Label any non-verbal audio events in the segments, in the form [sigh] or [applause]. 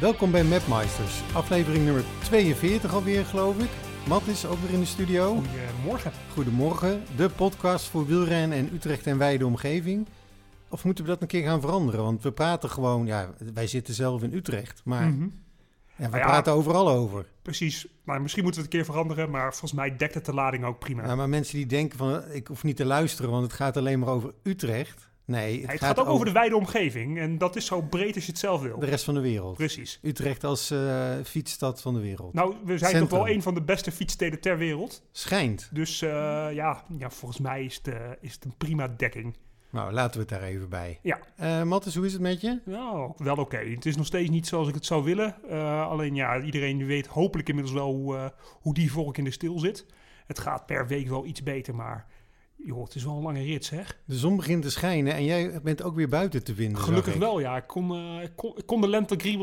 Welkom bij Mapmeisters, aflevering nummer 42 alweer geloof ik. Matt is ook weer in de studio. Goedemorgen. Goedemorgen, de podcast voor wielrennen en Utrecht en wijde omgeving. Of moeten we dat een keer gaan veranderen? Want we praten gewoon, ja, wij zitten zelf in Utrecht, maar Mhm. ja, we Ja, praten overal over. Precies. Maar misschien moeten we het een keer veranderen, maar volgens mij dekt het de lading ook prima. Ja, maar mensen die denken van, ik hoef niet te luisteren, want het gaat alleen maar over Utrecht. Nee, het, het, gaat, ook over de wijde omgeving en dat is zo breed als je het zelf wil. de rest van de wereld. Precies. Utrecht als eh, fietsstad van de wereld. Nou, we zijn Centrum. toch wel een van de beste fietssteden ter wereld. Schijnt. Dus eh, ja, ja, volgens mij is het, eh, is het een prima dekking. Nou, laten we het daar even bij. Ja. Mattis, hoe is het met je? Nou, wel oké. Het is nog steeds niet zoals ik het zou willen. Alleen ja, iedereen weet hopelijk inmiddels wel hoe, hoe die volk in de stil zit. Het gaat per week wel iets beter, maar joh, het is wel een lange rit zeg. De zon begint te schijnen en jij bent ook weer buiten te vinden. Gelukkig wel, ja. Ik kon, eh, ik kon, ik kon de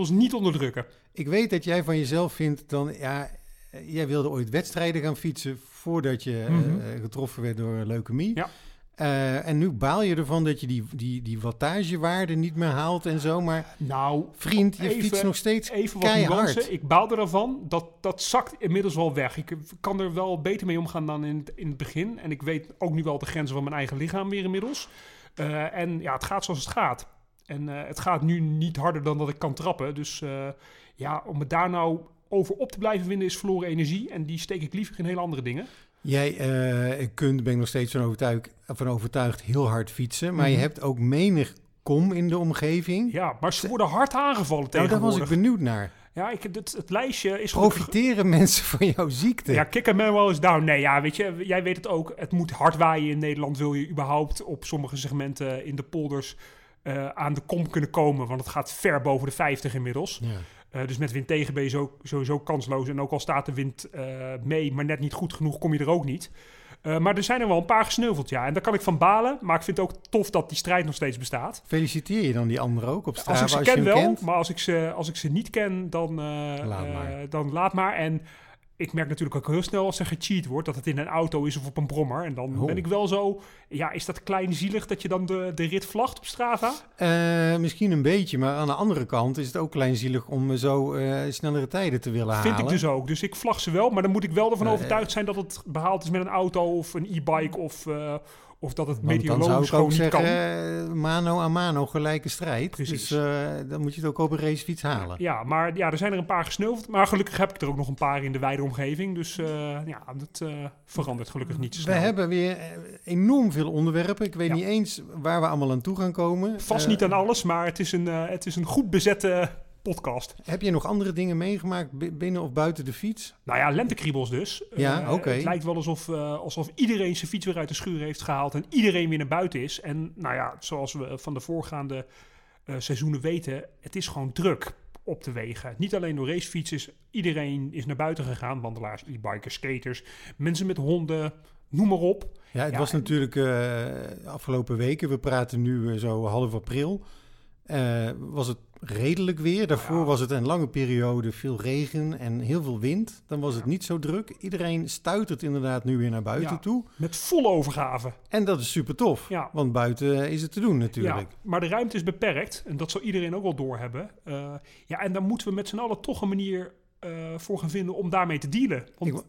niet onderdrukken. Ik weet dat jij van jezelf vindt dan, ja, eh, jij wilde ooit wedstrijden gaan fietsen voordat je Mhm. eh, getroffen werd door leukemie. Ja. Eh, en nu baal je ervan dat je die, die, die wattagewaarde niet meer haalt en zo. Maar Nou, vriend, je fietst nog steeds even wat keihard. nuance. Ik baalde ervan. Dat, dat zakt inmiddels wel weg. Ik kan er wel beter mee omgaan dan in het, in het begin. En ik weet ook nu wel de grenzen van mijn eigen lichaam weer inmiddels. Eh, en ja, het gaat zoals het gaat. En eh, het gaat nu niet harder dan dat ik kan trappen. Dus eh, ja, om me daar nou over op te blijven winnen is verloren energie. En die steek ik liever in hele andere dingen. Jij eh, kunt, ben ik nog steeds van overtuigd, van overtuigd, heel hard fietsen. Maar je Mhm. hebt ook menig kom in de omgeving. Ja, maar ze worden hard aangevallen nou, daar was ik benieuwd naar. Ja, ik, het, het lijstje is... Profiteren mensen van jouw ziekte? Ja, kick and well is down. Nee, ja, weet je, jij weet het ook. Het moet hard waaien in Nederland. Wil je überhaupt op sommige segmenten in de polders eh, aan de kom kunnen komen. Want het gaat ver boven de 50 inmiddels. Ja. Eh, dus met wind tegen ben je zo, sowieso kansloos. En ook al staat de wind eh, mee, maar net niet goed genoeg, kom je er ook niet. Eh, maar er zijn er wel een paar gesneuveld, ja. En daar kan ik van balen. Maar ik vind het ook tof dat die strijd nog steeds bestaat. Feliciteer je dan die anderen ook op Strava Als als, ik ze je ken wel, kent? maar als ik ze, als ik ze niet ken, dan, Laat maar. dan laat maar. En ik merk natuurlijk ook heel snel als er gecheat wordt, dat het in een auto is of op een brommer. En dan Oh. ben ik wel zo, ja, is dat klein zielig dat je dan de, de rit vlagt op Strava? Eh, misschien een beetje, maar aan de andere kant is het ook kleinzielig om zo eh, snellere tijden te willen halen. Vind ik dus ook. Dus ik vlag ze wel, maar dan moet ik wel ervan overtuigd zijn dat het behaald is met een auto of een e-bike of, eh, of dat het meteorologisch gewoon niet zeggen, kan. eh, mano a mano, gelijke strijd. Precies. Dus eh, dan moet je het ook op een racefiets halen. Ja, maar ja, er zijn er een paar gesneuveld. Maar gelukkig heb ik er ook nog een paar in de wijde omgeving. Dus eh, ja, dat verandert gelukkig niet zo We snel. hebben weer enorm veel onderwerpen. Ik weet Ja. niet eens waar we allemaal aan toe gaan komen. Vast niet aan alles, maar het is een, het is een goed bezette podcast. Heb je nog andere dingen meegemaakt bi- binnen of buiten de fiets? Nou ja, lentekriebels dus. Ja, Eh, oké. Het lijkt wel alsof, eh, alsof iedereen zijn fiets weer uit de schuur heeft gehaald en iedereen weer naar buiten is. En nou ja, zoals we van de voorgaande eh, seizoenen weten, het is gewoon druk op de wegen. Niet alleen door racefietsers, iedereen is naar buiten gegaan. Wandelaars, e-bikers, skaters, mensen met honden, noem maar op. Ja, het Ja, was en- natuurlijk eh, afgelopen weken, we praten nu zo half april, eh, was het redelijk weer. Daarvoor Ja. was het een lange periode veel regen en heel veel wind. Dan was het niet zo druk. Iedereen stuitert inderdaad nu weer naar buiten Ja. toe. Met volle overgave. En dat is super tof, Ja. want buiten is het te doen natuurlijk. Ja, maar de ruimte is beperkt en dat zal iedereen ook wel doorhebben. Eh ja, en daar moeten we met z'n allen toch een manier eh, voor gaan vinden om daarmee te dealen. Want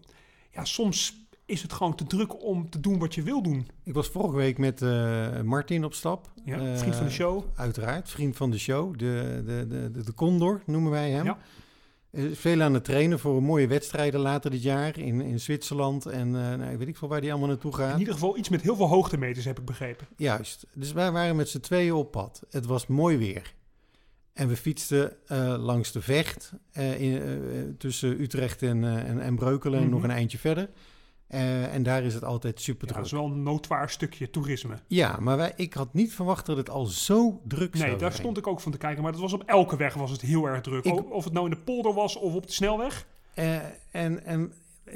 ja, soms is het gewoon te druk om te doen wat je wil doen. Ik was vorige week met eh, Martin op stap. Ja, Eh, vriend van de show. Uiteraard, vriend van de show. De, de, de, de, de Condor noemen wij hem. Ja. Eh, veel aan het trainen voor mooie wedstrijden later dit jaar in, in Zwitserland. En nou, ik weet ik veel waar die allemaal naartoe gaat. In ieder geval iets met heel veel hoogtemeters, heb ik begrepen. Juist. Dus wij waren met z'n tweeën op pad. Het was mooi weer. En we fietsten langs de vecht in, tussen Utrecht en, en, en Breukelen, Mhm. nog een eindje verder. Eh, en daar is het altijd super Ja, druk. dat is wel een noodwaar stukje toerisme. Ja, maar wij, ik had niet verwacht dat het al zo druk zou Nee, daar zijn. stond ik ook van te kijken. Maar dat was op elke weg was het heel erg druk. Ik- Of het nou in de polder was of op de snelweg. Eh, en, en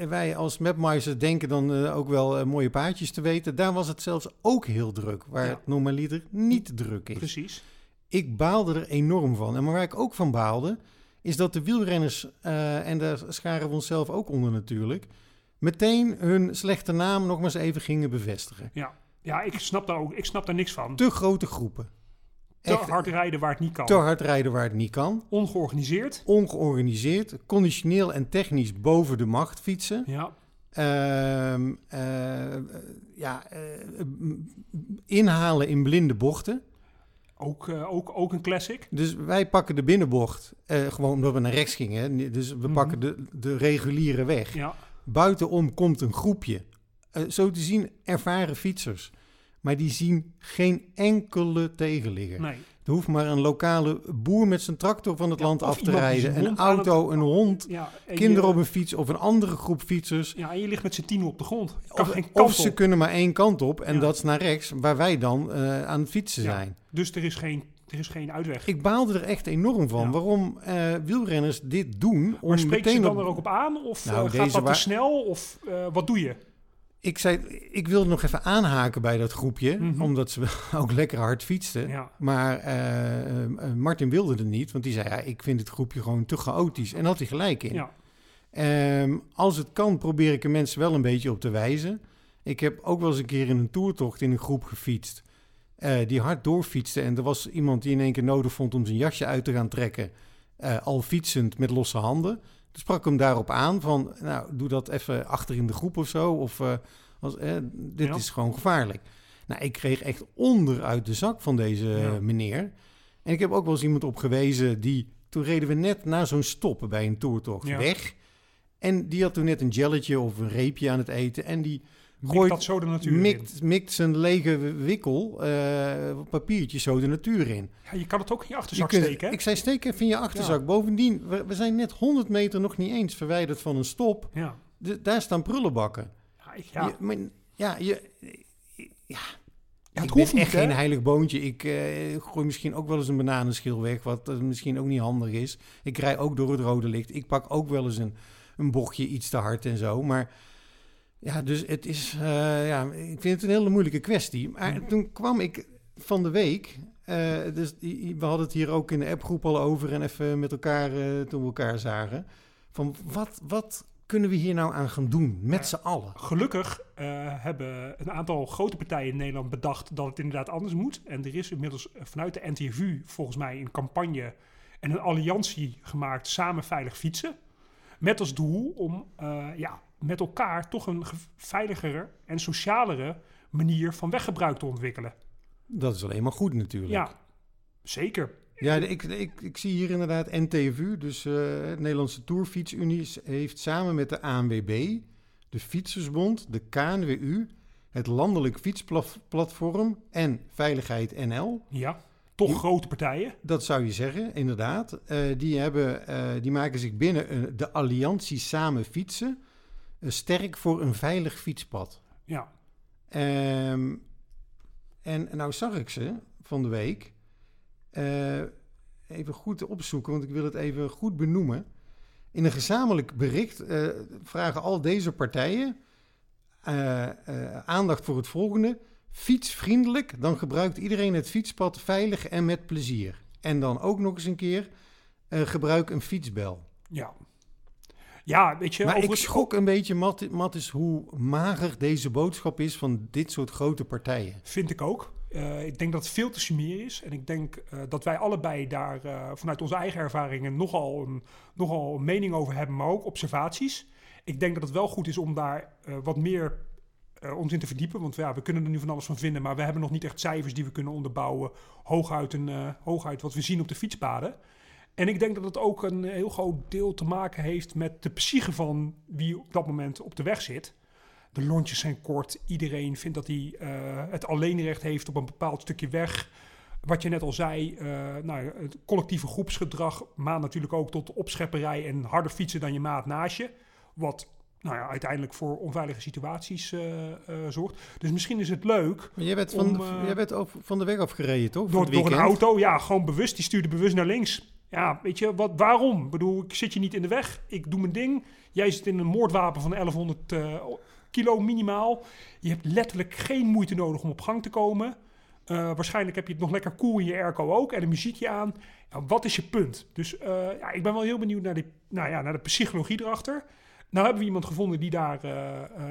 wij als mapmeister denken dan eh, ook wel mooie paadjes te weten. Daar was het zelfs ook heel druk, waar Ja. het normaliter niet druk is. Precies. Ik baalde er enorm van. En maar waar ik ook van baalde, is dat de wielrenners, en daar scharen we onszelf ook onder natuurlijk, meteen hun slechte naam nog maar eens even gingen bevestigen. Ja, ja ik, snap daar ook, ik snap daar niks van. Te grote groepen. Te Echt hard rijden waar het niet kan. te hard rijden waar het niet kan. Ongeorganiseerd. Ongeorganiseerd, conditioneel en technisch boven de macht fietsen. Ja, Ehm, eh, ja, eh, inhalen in blinde bochten. ook, eh, ook, ook een classic. Dus wij pakken de binnenbocht, gewoon omdat we naar rechts gingen. Dus we Mhm. pakken de, de reguliere weg. Ja, Buitenom komt een groepje. eh, zo te zien ervaren fietsers. Maar die zien geen enkele tegenligger. nee. Er hoeft maar een lokale boer met zijn tractor van het Ja, land af te rijden. Een auto, het- een hond, Ja, kinderen je, op een fiets of een andere groep fietsers. Ja, en je ligt met z'n tien op de grond. Kan Of, ze kunnen maar één kant op en Ja. dat is naar rechts, waar wij dan eh, aan het fietsen zijn. Dus er is geen, er is geen uitweg. Ik baalde er echt enorm van Ja. waarom eh, wielrenners dit doen. Om maar spreekt ze dan op- er ook op aan? Of Nou, eh, gaat dat te snel? Of eh, wat doe je? Ik zei, ik wilde nog even aanhaken bij dat groepje, Mhm. omdat ze [laughs] ook lekker hard fietsten. Ja, Maar Martin wilde het niet, want die zei, ja, ik vind het groepje gewoon te chaotisch. En had hij gelijk in. ja. Ehm, als het kan, probeer ik er mensen wel een beetje op te wijzen. Ik heb ook wel eens een keer in een toertocht in een groep gefietst. Eh, die hard doorfietste. En er was iemand die in één keer nodig vond om zijn jasje uit te gaan trekken. eh, al fietsend met losse handen. Toen sprak ik hem daarop aan van, nou, doe dat even achter in de groep of zo. Of, eh, als, dit Ja. is gewoon gevaarlijk. Nou, ik kreeg echt onderuit de zak van deze Ja. meneer. En ik heb ook wel eens iemand op gewezen die... Toen reden we net na zo'n stop bij een toertocht Ja. weg. En die had toen net een jelletje of een reepje aan het eten. En die gooit, dat zo de natuur in. mikt, mikt zijn lege wikkel, eh, papiertje zo de natuur in. Ja, je kan het ook in je Je achterzak kunt- steken, hè? ik zei, steek even in je achterzak. Bovendien, we, we zijn net 100 meter nog niet eens verwijderd van een stop. Ja. De- daar staan prullenbakken. Ja, ik- ja. Je, maar, ja, je, Ja, ik het hoeft niet, echt geen heilig boontje. Ik eh, gooi misschien ook wel eens een bananenschil weg, wat eh, misschien ook niet handig is. Ik rij ook door het rode licht. Ik pak ook wel eens een, een bochtje iets te hard en zo. Maar ja, dus het is, eh, ja, ik vind het een hele moeilijke kwestie. Maar Ja. toen kwam ik van de week, eh, dus we hadden het hier ook in de appgroep al over en even met elkaar eh, toen we elkaar zagen. Van wat, wat kunnen we hier nou aan gaan doen met z'n allen? Gelukkig hebben een aantal grote partijen in Nederland bedacht dat het inderdaad anders moet. En er is inmiddels vanuit de NTVU volgens mij een campagne en een alliantie gemaakt samen veilig fietsen. Met als doel om ja, met elkaar toch een ge- veiligere en socialere manier van weggebruik te ontwikkelen. Dat is alleen maar goed natuurlijk. Ja, zeker. Ja, de- ik, ik, ik zie hier inderdaad NTVU, dus eh het Nederlandse Tourfietsunie, heeft samen met de ANWB, de Fietsersbond, de KNWU, het Landelijk Fietsplatform en Veiligheid NL. Ja, toch Die- grote partijen. Dat zou je zeggen, inderdaad. Eh, die, hebben, eh, die maken zich binnen de alliantie Samen Fietsen sterk voor een veilig fietspad. Ja, Ehm, en nou zag ik ze van de week. eh, even goed opzoeken, want ik wil het even goed benoemen. In een gezamenlijk bericht eh, vragen al deze partijen eh, eh, aandacht voor het volgende. Fietsvriendelijk, dan gebruikt iedereen het fietspad veilig en met plezier. En dan ook nog eens een keer, eh, gebruik een fietsbel. ja. Ja, weet je, Maar over ik schrok een beetje, Matt, Mattis, hoe mager deze boodschap is van dit soort grote partijen. Vind ik ook. Eh, ik denk dat het veel te sumier is. En ik denk eh, dat wij allebei daar eh, vanuit onze eigen ervaringen nogal een, nogal een mening over hebben, maar ook observaties. Ik denk dat het wel goed is om daar wat meer ons in te verdiepen. Want ja, we kunnen er nu van alles van vinden, maar we hebben nog niet echt cijfers die we kunnen onderbouwen. Hooguit, een, hooguit wat we zien op de fietspaden. En ik denk dat het ook een heel groot deel te maken heeft met de psyche van wie op dat moment op de weg zit. De lontjes zijn kort. Iedereen vindt dat hij eh, het alleenrecht heeft op een bepaald stukje weg. Wat je net al zei, eh, nou, het collectieve groepsgedrag maakt natuurlijk ook tot opschepperij en harder fietsen dan je maat naast je. Wat nou ja, uiteindelijk voor onveilige situaties eh, zorgt. Dus misschien is het leuk Maar jij bent van, jij bent over, van de weg afgereden, toch? door, door een auto, ja, gewoon bewust. Die stuurde bewust naar links. Ja, weet je, wat, waarom? Ik bedoel, ik zit je niet in de weg. Ik doe mijn ding. Jij zit in een moordwapen van 1100 eh, kilo minimaal. Je hebt letterlijk geen moeite nodig om op gang te komen. Eh, waarschijnlijk heb je het nog lekker cool in je airco ook en een muziekje aan. Wat is je punt? Dus eh, ja, ik ben wel heel benieuwd naar, die, nou ja, naar de psychologie erachter. Nou hebben we iemand gevonden die daar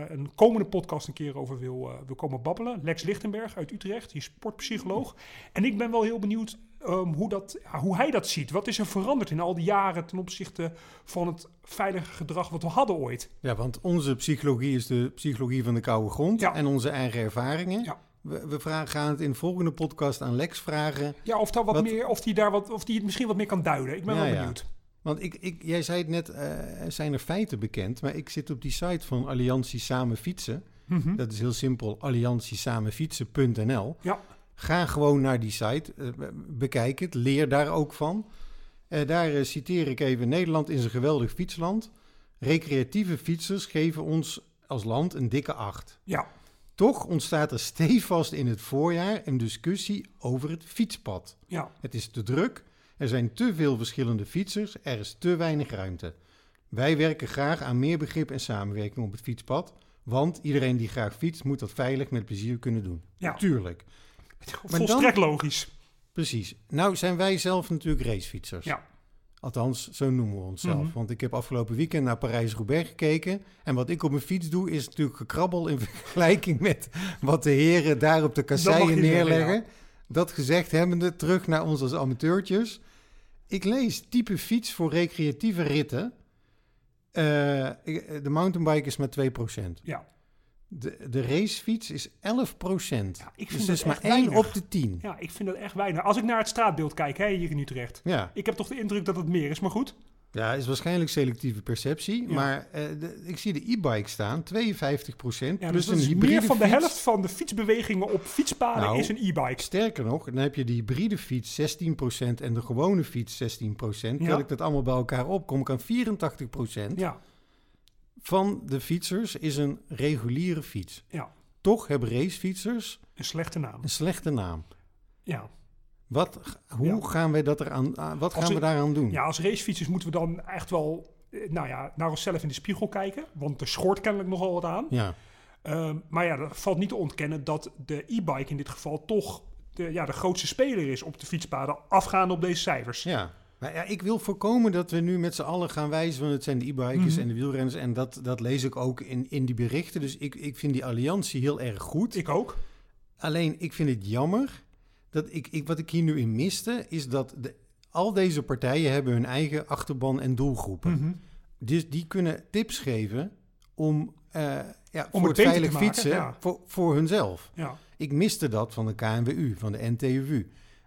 een komende podcast een keer over wil, wil komen babbelen. Lex Lichtenberg uit Utrecht, die is sportpsycholoog. En ik ben wel heel benieuwd ehm, hoe, dat, hoe hij dat ziet. Wat is er veranderd in al die jaren ten opzichte van het veilige gedrag wat we hadden ooit? Ja, want onze psychologie is de psychologie van de koude grond Ja. en onze eigen ervaringen. Ja. We, we vragen, gaan het in de volgende podcast aan Lex vragen. Ja, of, daar wat Wat- meer, of die daar wat, of die het misschien wat meer kan duiden. Ik ben Ja, wel benieuwd. Want ik, ik, jij zei het net, er zijn er feiten bekend, maar ik zit op die site van Alliantie Samen Fietsen. Mhm. Dat is heel simpel, alliantiesamenfietsen.nl. Ja. Ga gewoon naar die site, eh, bekijk het, leer daar ook van. Eh, daar eh, citeer ik even, Nederland is een geweldig fietsland. Recreatieve fietsers geven ons als land een dikke acht. Ja, Toch ontstaat er stevast in het voorjaar een discussie over het fietspad. ja, Het is te druk, er zijn te veel verschillende fietsers, er is te weinig ruimte. Wij werken graag aan meer begrip en samenwerking op het fietspad, want iedereen die graag fietst moet dat veilig met plezier kunnen doen. ja. Tuurlijk, [laughs] Maar Volstrekt logisch. precies. Nou zijn wij zelf natuurlijk racefietsers. Ja. Althans, zo noemen we onszelf. Mhm. Want ik heb afgelopen weekend naar Parijs-Roubaix gekeken. En wat ik op mijn fiets doe, is natuurlijk gekrabbel in [laughs] vergelijking met wat de heren daar op de kasseien zeggen, neerleggen. ja. Dat gezegd hebbende, terug naar ons als amateurtjes. Ik lees type fiets voor recreatieve ritten. Ik- de mountainbike is maar 2%. Ja. De, de racefiets is 11%. Ja, ik vind dus dat is maar echt 1 weinig. op de 10. ja, ik vind dat echt weinig. Als ik naar het straatbeeld kijk, hè, hier in Utrecht. Ja. Ik heb toch de indruk dat het meer is, maar goed. Ja, is waarschijnlijk selectieve perceptie. Ja. Maar eh, de- ik zie de e-bike staan, 52 Ja, plus dus een hybride meer van de helft van de fietsbewegingen op fietspaden Nou, is een e-bike. Sterker nog, dan heb je de hybride fiets 16% en de gewone fiets 16%. Ja. Tel ik dat allemaal bij elkaar op, kom ik aan 84% Ja, van de fietsers is een reguliere fiets. ja, Toch hebben racefietsers een slechte naam. een slechte naam. Ja. Wat, hoe Ja. gaan we dat eraan, ah, wat gaan we daaraan doen? ja, als racefietsers moeten we dan echt wel eh, nou ja, naar onszelf in de spiegel kijken. Want er schort kennelijk nogal wat aan. Ja. Ehm, maar ja, dat valt niet te ontkennen dat de e-bike in dit geval toch de, ja, de grootste speler is op de fietspaden, afgaande op deze cijfers. Ja. Maar ja, ik wil voorkomen dat we nu met z'n allen gaan wijzen, want het zijn de e-bikers Mhm. en de wielrenners. En dat, dat lees ik ook in, in die berichten. Dus ik, ik vind die alliantie heel erg goed. Ik ook. Alleen, ik vind het jammer dat ik, ik wat ik hier nu in miste, is dat de, al deze partijen hebben hun eigen achterban en doelgroepen. Mhm. Dus die kunnen tips geven om, eh, ja, voor het veilig maken, fietsen ja. voor, voor hunzelf. Ja. Ik miste dat van de KNWU, van de NTUV.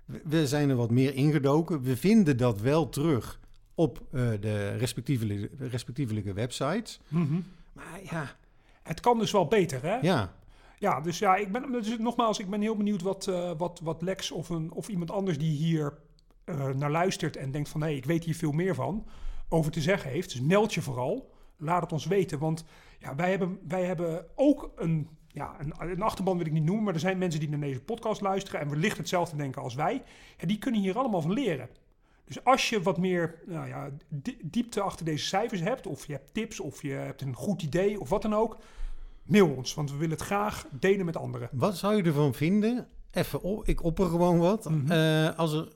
We- zijn er wat meer ingedoken. We vinden dat wel terug op eh, de respectievelijke, respectievelijke websites. Mhm. Maar ja, Het kan dus wel beter, hè? ja, Ja, dus ja, ik ben, dus nogmaals, ik ben heel benieuwd wat, eh, wat, wat Lex of, een, of iemand anders die hier eh, naar luistert en denkt van hé, ik weet hier veel meer van, over te zeggen heeft. Dus meld je vooral, laat het ons weten. Want ja, wij, hebben, wij hebben ook een, ja, een, een achterban wil ik niet noemen, maar er zijn mensen die naar deze podcast luisteren en wellicht hetzelfde denken als wij. Ja, die kunnen hier allemaal van leren. Dus als je wat meer nou ja, di- diepte achter deze cijfers hebt, of je hebt tips, of je hebt een goed idee, of wat dan ook, mail ons, want we willen het graag delen met anderen. wat zou je ervan vinden? Even op, ik opper gewoon wat. Mhm. Eh, als er...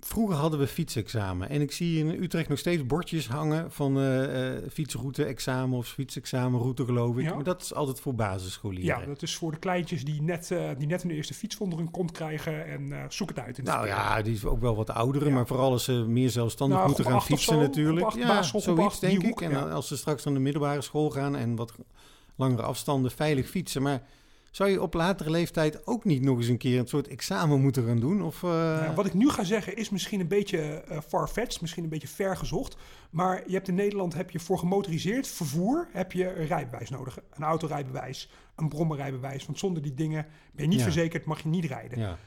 Vroeger hadden we fietsexamen. En ik zie in Utrecht nog steeds bordjes hangen van eh eh fietsroute-examen of fietsexamenroute, geloof ik. Ja. Maar dat is altijd voor basisscholieren. Ja, dat is voor de kleintjes die net, eh, die net hun eerste fiets onder hun kont krijgen en eh, zoek het uit. In Nou ja, die is ook wel wat ouderen, Ja. maar vooral als ze meer zelfstandig Nou, moeten gaan fietsen zo, natuurlijk. acht, ja, zoiets acht, denk ik. hoek, En ja. als ze straks naar de middelbare school gaan en wat langere afstanden veilig fietsen. Maar zou je op latere leeftijd ook niet nog eens een keer een soort examen moeten gaan doen? Of, eh, Nou, wat ik nu ga zeggen is misschien een beetje eh farfetched, misschien een beetje ver gezocht. Maar je hebt in Nederland heb je voor gemotoriseerd vervoer heb je een rijbewijs nodig. Een autorijbewijs, een brommerrijbewijs. Want zonder die dingen ben je niet Ja. verzekerd, mag je niet rijden. ja.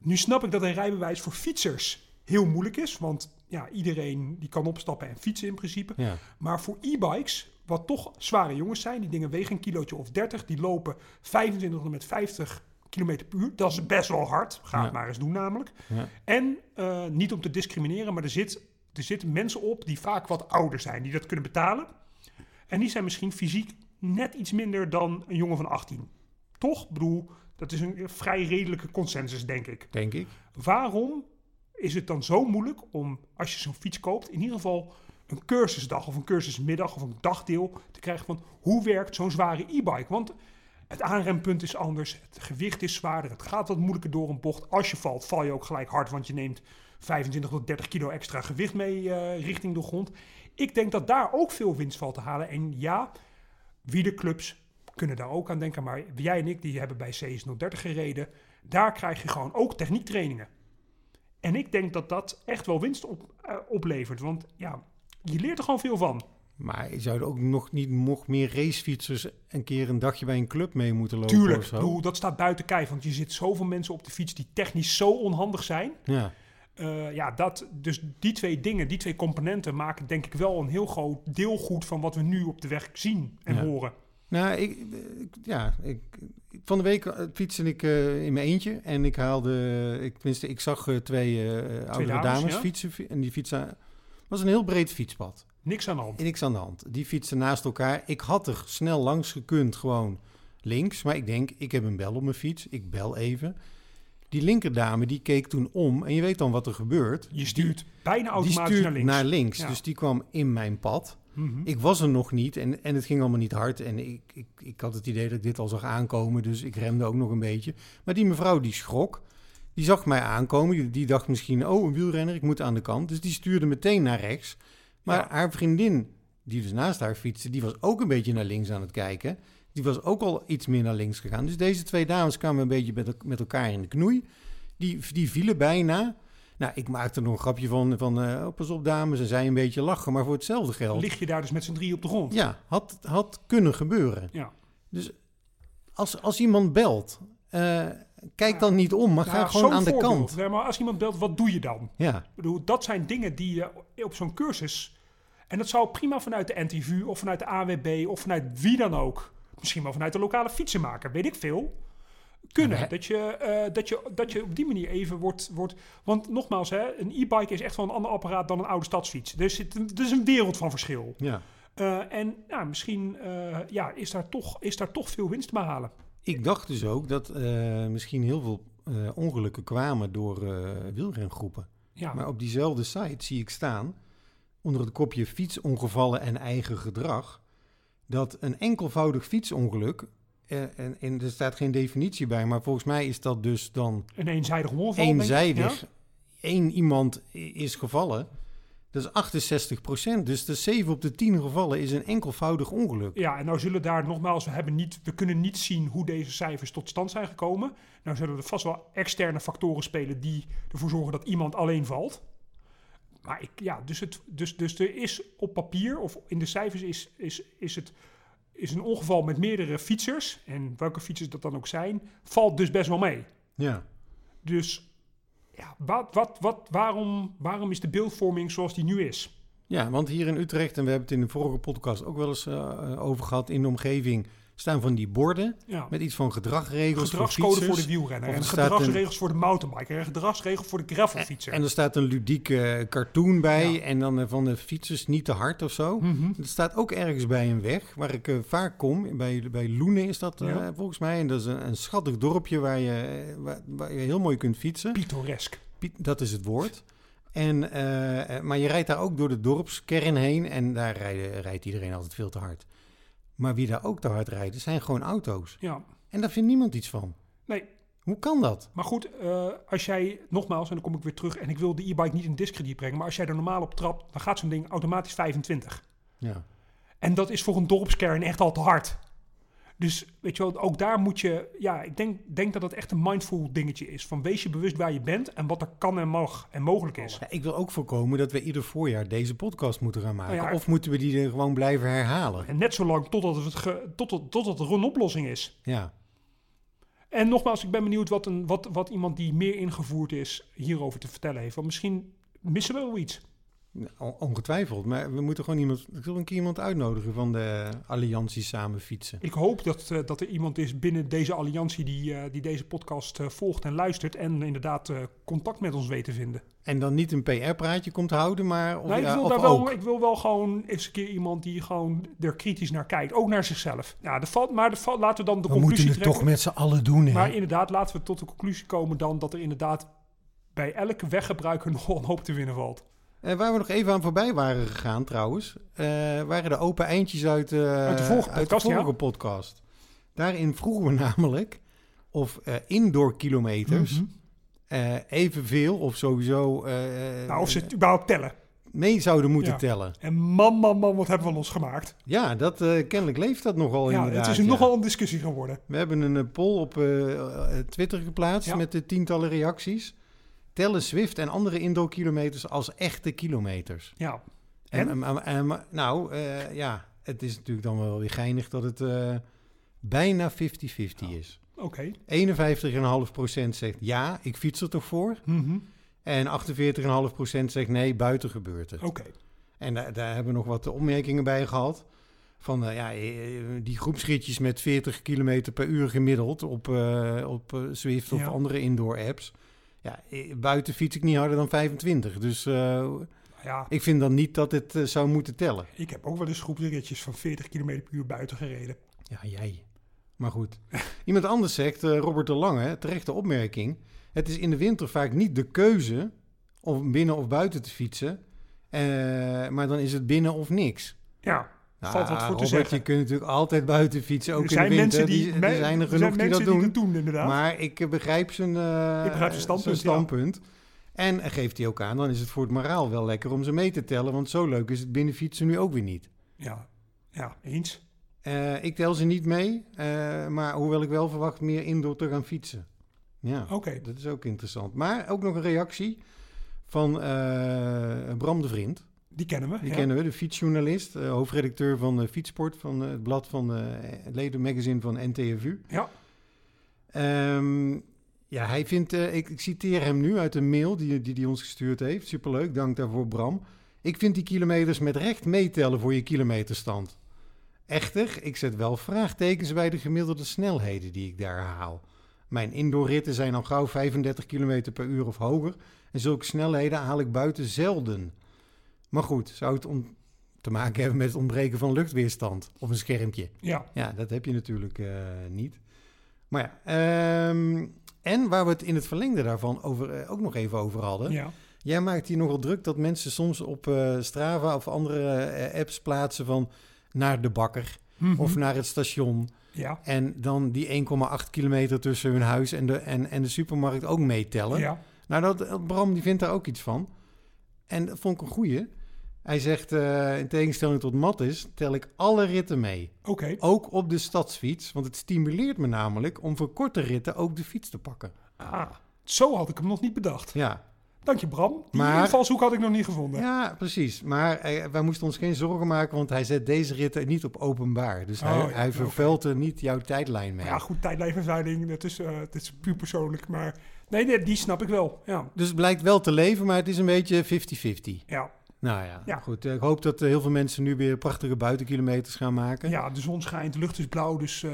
Nu snap ik dat een rijbewijs voor fietsers heel moeilijk is. Want ja, iedereen die kan opstappen en fietsen in principe. Ja. Maar voor e-bikes, wat toch zware jongens zijn, die dingen wegen een kilootje of 30, die lopen 25 tot met 50 km per uur. Dat is best wel hard. Ga Ja. het maar eens doen namelijk. Ja. En eh, niet om te discrimineren, maar er, zit, er zitten mensen op die vaak wat ouder zijn, die dat kunnen betalen. En die zijn misschien fysiek net iets minder dan een jongen van 18. Toch? Ik bedoel, dat is een vrij redelijke consensus, denk ik. denk ik. Waarom is het dan zo moeilijk om, als je zo'n fiets koopt, in ieder geval een cursusdag of een cursusmiddag of een dagdeel te krijgen van hoe werkt zo'n zware e-bike? Want Het aanrempunt is anders, het gewicht is zwaarder, het gaat wat moeilijker door een bocht. Als je valt, val je ook gelijk hard, want je neemt 25 tot 30 kilo extra gewicht mee eh, richting de grond. Ik denk dat daar ook veel winst valt te halen. En ja, wielerclubs kunnen daar ook aan denken. Maar jij en ik, die hebben bij CS030 gereden. Daar krijg je gewoon ook techniektrainingen. En ik denk dat dat echt wel winst eh, oplevert. Want ja, je leert er gewoon veel van. Maar je zou er ook nog niet nog meer racefietsers een keer een dagje bij een club mee moeten lopen Tuurlijk, of zo? dat staat buiten kijf. Want je zit zoveel mensen op de fiets die technisch zo onhandig zijn. Ja. Eh, ja, dat, dus die twee dingen, die twee componenten maken denk ik wel een heel groot deelgoed van wat we nu op de weg zien en Ja. horen. Nou, ik, ik- ja, ik, van de week eh, fietste ik eh, in mijn eentje en ik haalde, ik, tenminste, ik zag twee oudere dames, dames, ja. fietsen fi- en die fietsen was een heel breed fietspad. Niks aan de hand. Niks aan de hand. Die fietsen naast elkaar. Ik had er snel langs gekund, gewoon links. Maar ik denk, ik heb een bel op mijn fiets. Ik bel even. Die linkerdame, die keek toen om. En je weet dan wat er gebeurt. Je stuurt bijna automatisch stuurt naar links. naar links. Ja. Dus die kwam in mijn pad. Mhm. Ik was er nog niet en, en het ging allemaal niet hard. En ik, ik, ik had het idee dat ik dit al zag aankomen, dus ik remde ook nog een beetje. Maar die mevrouw die schrok, die zag mij aankomen. Die, die dacht misschien, oh, een wielrenner, ik moet aan de kant. Dus die stuurde meteen naar rechts. Maar Ja. haar vriendin, die dus naast haar fietste, die was ook een beetje naar links aan het kijken. Die was ook al iets meer naar links gegaan. Dus deze twee dames kwamen een beetje met, met elkaar in de knoei. Die, die vielen bijna. Nou, ik maakte er nog een grapje van, van oh, pas op dames, en zij een beetje lachen. Maar voor hetzelfde geld... Lig je daar dus met z'n drie op de grond. Ja, had, had kunnen gebeuren. Ja. Dus als, als iemand belt, eh, kijk Ja. dan niet om, maar ga Nou, gewoon aan de voorbeeld. kant. Nee, maar als iemand belt, wat doe je dan? Ja, Ik bedoel, dat zijn dingen die je op zo'n cursus... En dat zou prima vanuit de NTV of vanuit de AWB of vanuit wie dan ook... Misschien wel vanuit de lokale fietsenmaker, weet ik veel... Kunnen. Ja, dat, je, eh, dat, je, dat je op die manier even wordt... wordt want nogmaals, hè, een e-bike is echt wel een ander apparaat dan een oude stadsfiets. Dus het, het is een wereld van verschil. ja. Eh, en ja, misschien eh, ja, is, daar toch, is daar toch veel winst te behalen. Ik dacht dus ook dat eh, misschien heel veel eh, ongelukken kwamen door eh, wielrengroepen. Ja, Maar op diezelfde site zie ik staan, onder het kopje fietsongevallen en eigen gedrag, dat een enkelvoudig fietsongeluk, en, en er staat geen definitie bij, maar volgens mij is dat dus dan een eenzijdig ongeval. eenzijdig. ja? Eén iemand is gevallen. Dat is 68 procent. Dus de 7 op de 10 gevallen is een enkelvoudig ongeluk. Ja, en nou zullen daar nogmaals, we, hebben niet, we kunnen niet zien hoe deze cijfers tot stand zijn gekomen. Nou zullen er vast wel externe factoren spelen die ervoor zorgen dat iemand alleen valt. Maar ik, ja, dus, het, dus, dus er is op papier of in de cijfers is, is, is het is een ongeval met meerdere fietsers. En welke fietsers dat dan ook zijn, valt dus best wel mee. Ja. Dus ja, wat, wat, wat, waarom, waarom is de beeldvorming zoals die nu is? ja, want hier in Utrecht, en we hebben het in de vorige podcast ook wel eens eh, over gehad, in de omgeving staan van die borden Ja. met iets van gedragregels Gedragscode voor, de fietsers. wielrenner Of en er staat gedragsregels voor de mountainbiker en gedragsregels voor de gravelfietser. En er staat een ludieke eh, cartoon bij Ja. en dan eh, van de fietsers niet te hard of zo. Mhm. Het staat ook ergens bij een weg waar ik eh, vaak kom. Bij, bij Loenen is dat volgens mij. En dat is een, een schattig dorpje waar je, waar, waar je heel mooi kunt fietsen. Pittoresk. Piet, dat is het woord. En, maar je rijdt daar ook door de dorpskern heen en daar rijden, rijdt iedereen altijd veel te hard. Maar wie daar ook te hard rijden, zijn gewoon auto's. Ja, En daar vindt niemand iets van. nee. Hoe kan dat? Maar goed, eh, als jij nogmaals, en dan kom ik weer terug, en ik wil de e-bike niet in discrediet brengen, maar als jij er normaal op trapt, dan gaat zo'n ding automatisch 25. Ja. En dat is voor een dorpskern echt al te hard. Dus weet je wel, ook daar moet je, ja, ik denk, denk dat het echt een mindful dingetje is. Van wees je bewust waar je bent en wat er kan en mag en mogelijk is. Ja, ik wil ook voorkomen dat we ieder voorjaar deze podcast moeten gaan maken. Nou ja, of moeten we die er gewoon blijven herhalen? En net zo lang totdat, het ge, totdat, totdat er een oplossing is. Ja. En nogmaals, ik ben benieuwd wat, een, wat, wat iemand die meer ingevoerd is hierover te vertellen heeft. Want misschien missen we wel iets. On- Ongetwijfeld. Maar we moeten gewoon iemand. Ik wil een keer iemand uitnodigen van de Alliantie Samen Fietsen. Ik hoop dat, eh, dat er iemand is binnen deze alliantie die, eh, die deze podcast eh, volgt en luistert. En inderdaad contact met ons weet te vinden. En dan niet een PR-praatje komt houden, maar. Of, Nee, ik, wil of daar wel, ik wil wel gewoon eens een keer iemand die gewoon er kritisch naar kijkt. Ook naar zichzelf. Ja, de valt, maar de valt, laten we dan de We moeten conclusie het trekken. toch met z'n allen doen, hè? Maar inderdaad, laten we tot de conclusie komen dan dat er inderdaad bij elke weggebruiker [laughs] nog een hoop te winnen valt. Eh, waar we nog even aan voorbij waren gegaan, trouwens, eh, waren de open eindjes uit, eh, Uit de vorige podcast, vorige ja. podcast. Daarin vroegen we [laughs] namelijk of indoor kilometers eh, evenveel of sowieso Nou, of ze het überhaupt tellen. mee zouden moeten Ja. tellen. En man, man, man, wat hebben we ons gemaakt. Ja, dat, kennelijk leeft dat nogal ja, inderdaad. het is ja. nogal een discussie geworden. We hebben een poll op Twitter geplaatst met de tientallen reacties. Tellen Swift en andere indoor kilometers als echte kilometers. Ja. En, En? en- en- maar- nou, eh, ja, het is natuurlijk dan wel weer geinig dat het eh, bijna 50-50 is. Oké. 51,5% zegt ja, ik fiets er toch voor. Mhm. En 48,5% zegt nee, buiten gebeurt het. Oké. En daar, daar hebben we nog wat opmerkingen bij gehad. Van eh, ja, die groepsritjes met 40 km per uur gemiddeld op, op Swift of Ja. andere indoor apps. Ja, eh, buiten fiets ik niet harder dan 25. Dus eh, Ja, ik vind dan niet dat het eh, zou moeten tellen. ik heb ook wel eens groepsritjes van 40 km per uur buiten gereden. Ja, jij. Maar goed. [laughs] Iemand anders zegt, Robert de Lange, terechte opmerking. Het is in de winter vaak niet de keuze om binnen of buiten te fietsen. maar dan is het binnen of niks. Ja, Nou, valt wat voor te Robert, zeggen. je kunt natuurlijk altijd buiten fietsen, ook er in zijn de winter. mensen die, Die- er zijn er er genoeg zijn die dat doen. die dat doen, inderdaad. Maar ik eh, begrijp zijn, eh, Ik begrijp zijn standpunt, zijn standpunt. En geeft hij ook aan, dan is het voor het moraal wel lekker om ze mee te tellen. Want zo leuk is het binnen fietsen nu ook weer niet. Ja, ja, eens. Eh, ik tel ze niet mee, maar hoewel ik wel verwacht meer indoor te gaan fietsen. Ja, Oké. dat is ook interessant. Maar ook nog een reactie van Bram de Vriend. Die kennen we. Die ja. kennen we, de fietsjournalist, eh, hoofdredacteur van uh, Fietsport, van het blad van het ledenmagazine van NTFU. Ja. Ehm, ja, hij vindt, eh, ik, ik citeer hem nu uit een mail die hij die, die ons gestuurd heeft. Superleuk, dank daarvoor Bram. Ik vind die kilometers met recht meetellen voor je kilometerstand. Echter, ik zet wel vraagtekens bij de gemiddelde snelheden die ik daar haal. Mijn indoorritten zijn al gauw 35 km per uur of hoger. En zulke snelheden haal ik buiten zelden. Maar goed, zou het om te maken hebben met het ontbreken van luchtweerstand op een schermpje? Ja. Ja, dat heb je natuurlijk eh, niet. Maar ja, ehm, en waar we het in het verlengde daarvan over, eh, ook nog even over hadden. ja. Jij maakt hier nogal druk dat mensen soms op eh, Strava of andere apps plaatsen van naar de bakker Mhm. of naar het station. ja. En dan die 1,8 kilometer tussen hun huis en de, en, en de supermarkt ook meetellen. Ja. Nou, dat, Bram die vindt daar ook iets van. En dat vond ik een goeie. Hij zegt, eh, in tegenstelling tot Mattis, tel ik alle ritten mee. Oké. Ook op de stadsfiets, want het stimuleert me namelijk om voor korte ritten ook de fiets te pakken. Ah, zo had ik hem nog niet bedacht. Ja, Dank je, Bram. Die Maar- invalshoek had ik nog niet gevonden. ja precies. Maar eh, wij moesten ons geen zorgen maken, want hij zet deze ritten niet op openbaar. Dus hij, Oh, ja, hij oké. vervuilt er niet jouw tijdlijn mee. Ja, goed, tijdlijnvervuiling, dat is, eh, dat is puur persoonlijk. Maar nee, nee, die snap ik wel. Ja, Dus het blijkt wel te leven, maar het is een beetje 50-50. ja, Nou ja, Ja. goed. Ik hoop dat eh, heel veel mensen nu weer prachtige buitenkilometers gaan maken. ja, de zon schijnt, de lucht is blauw, dus eh,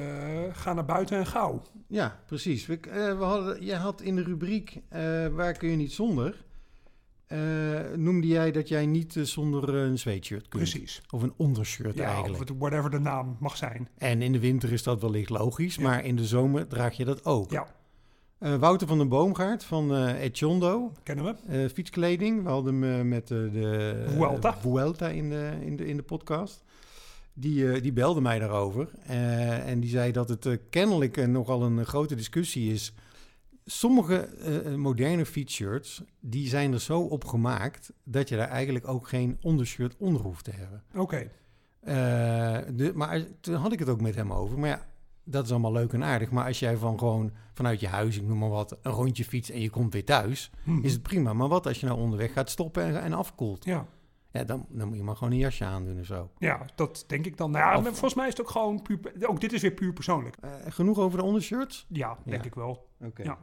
ga naar buiten en gauw. Ja, precies. We, eh, we hadden, je had in de rubriek Waar kun je niet zonder... noemde jij dat jij niet zonder een sweatshirt kunt. Precies. Of een ondershirt Ja, of eigenlijk. het- whatever de naam mag zijn. En in de winter is dat wellicht logisch, Ja. maar in de zomer draag je dat ook. Ja, Eh, Wouter van den Boomgaard van eh Echondo, kennen we. eh, fietskleding. We hadden hem met de Vuelta. Vuelta in de, in de, in de podcast. Die, die belde mij daarover. En die zei dat het kennelijk nogal een grote discussie is. Sommige moderne fietsshirts, die zijn er zo op gemaakt... dat je daar eigenlijk ook geen ondershirt onder hoeft te hebben. Oké, maar toen had ik het ook met hem over. Maar ja, dat is allemaal leuk en aardig. Maar als jij van gewoon vanuit je huis, ik noem maar wat, een rondje fietst en je komt weer thuis, Hm. is het prima. Maar wat als je nou onderweg gaat stoppen en, en afkoelt? Ja. Ja, dan, dan moet je maar gewoon een jasje aandoen of zo. ja, dat denk ik dan. Nou ja, Of- maar volgens mij is het ook gewoon puur... Ook dit is weer puur persoonlijk. Eh, genoeg over de ondershirts? Ja, denk Ja. ik wel. Oké. Ja.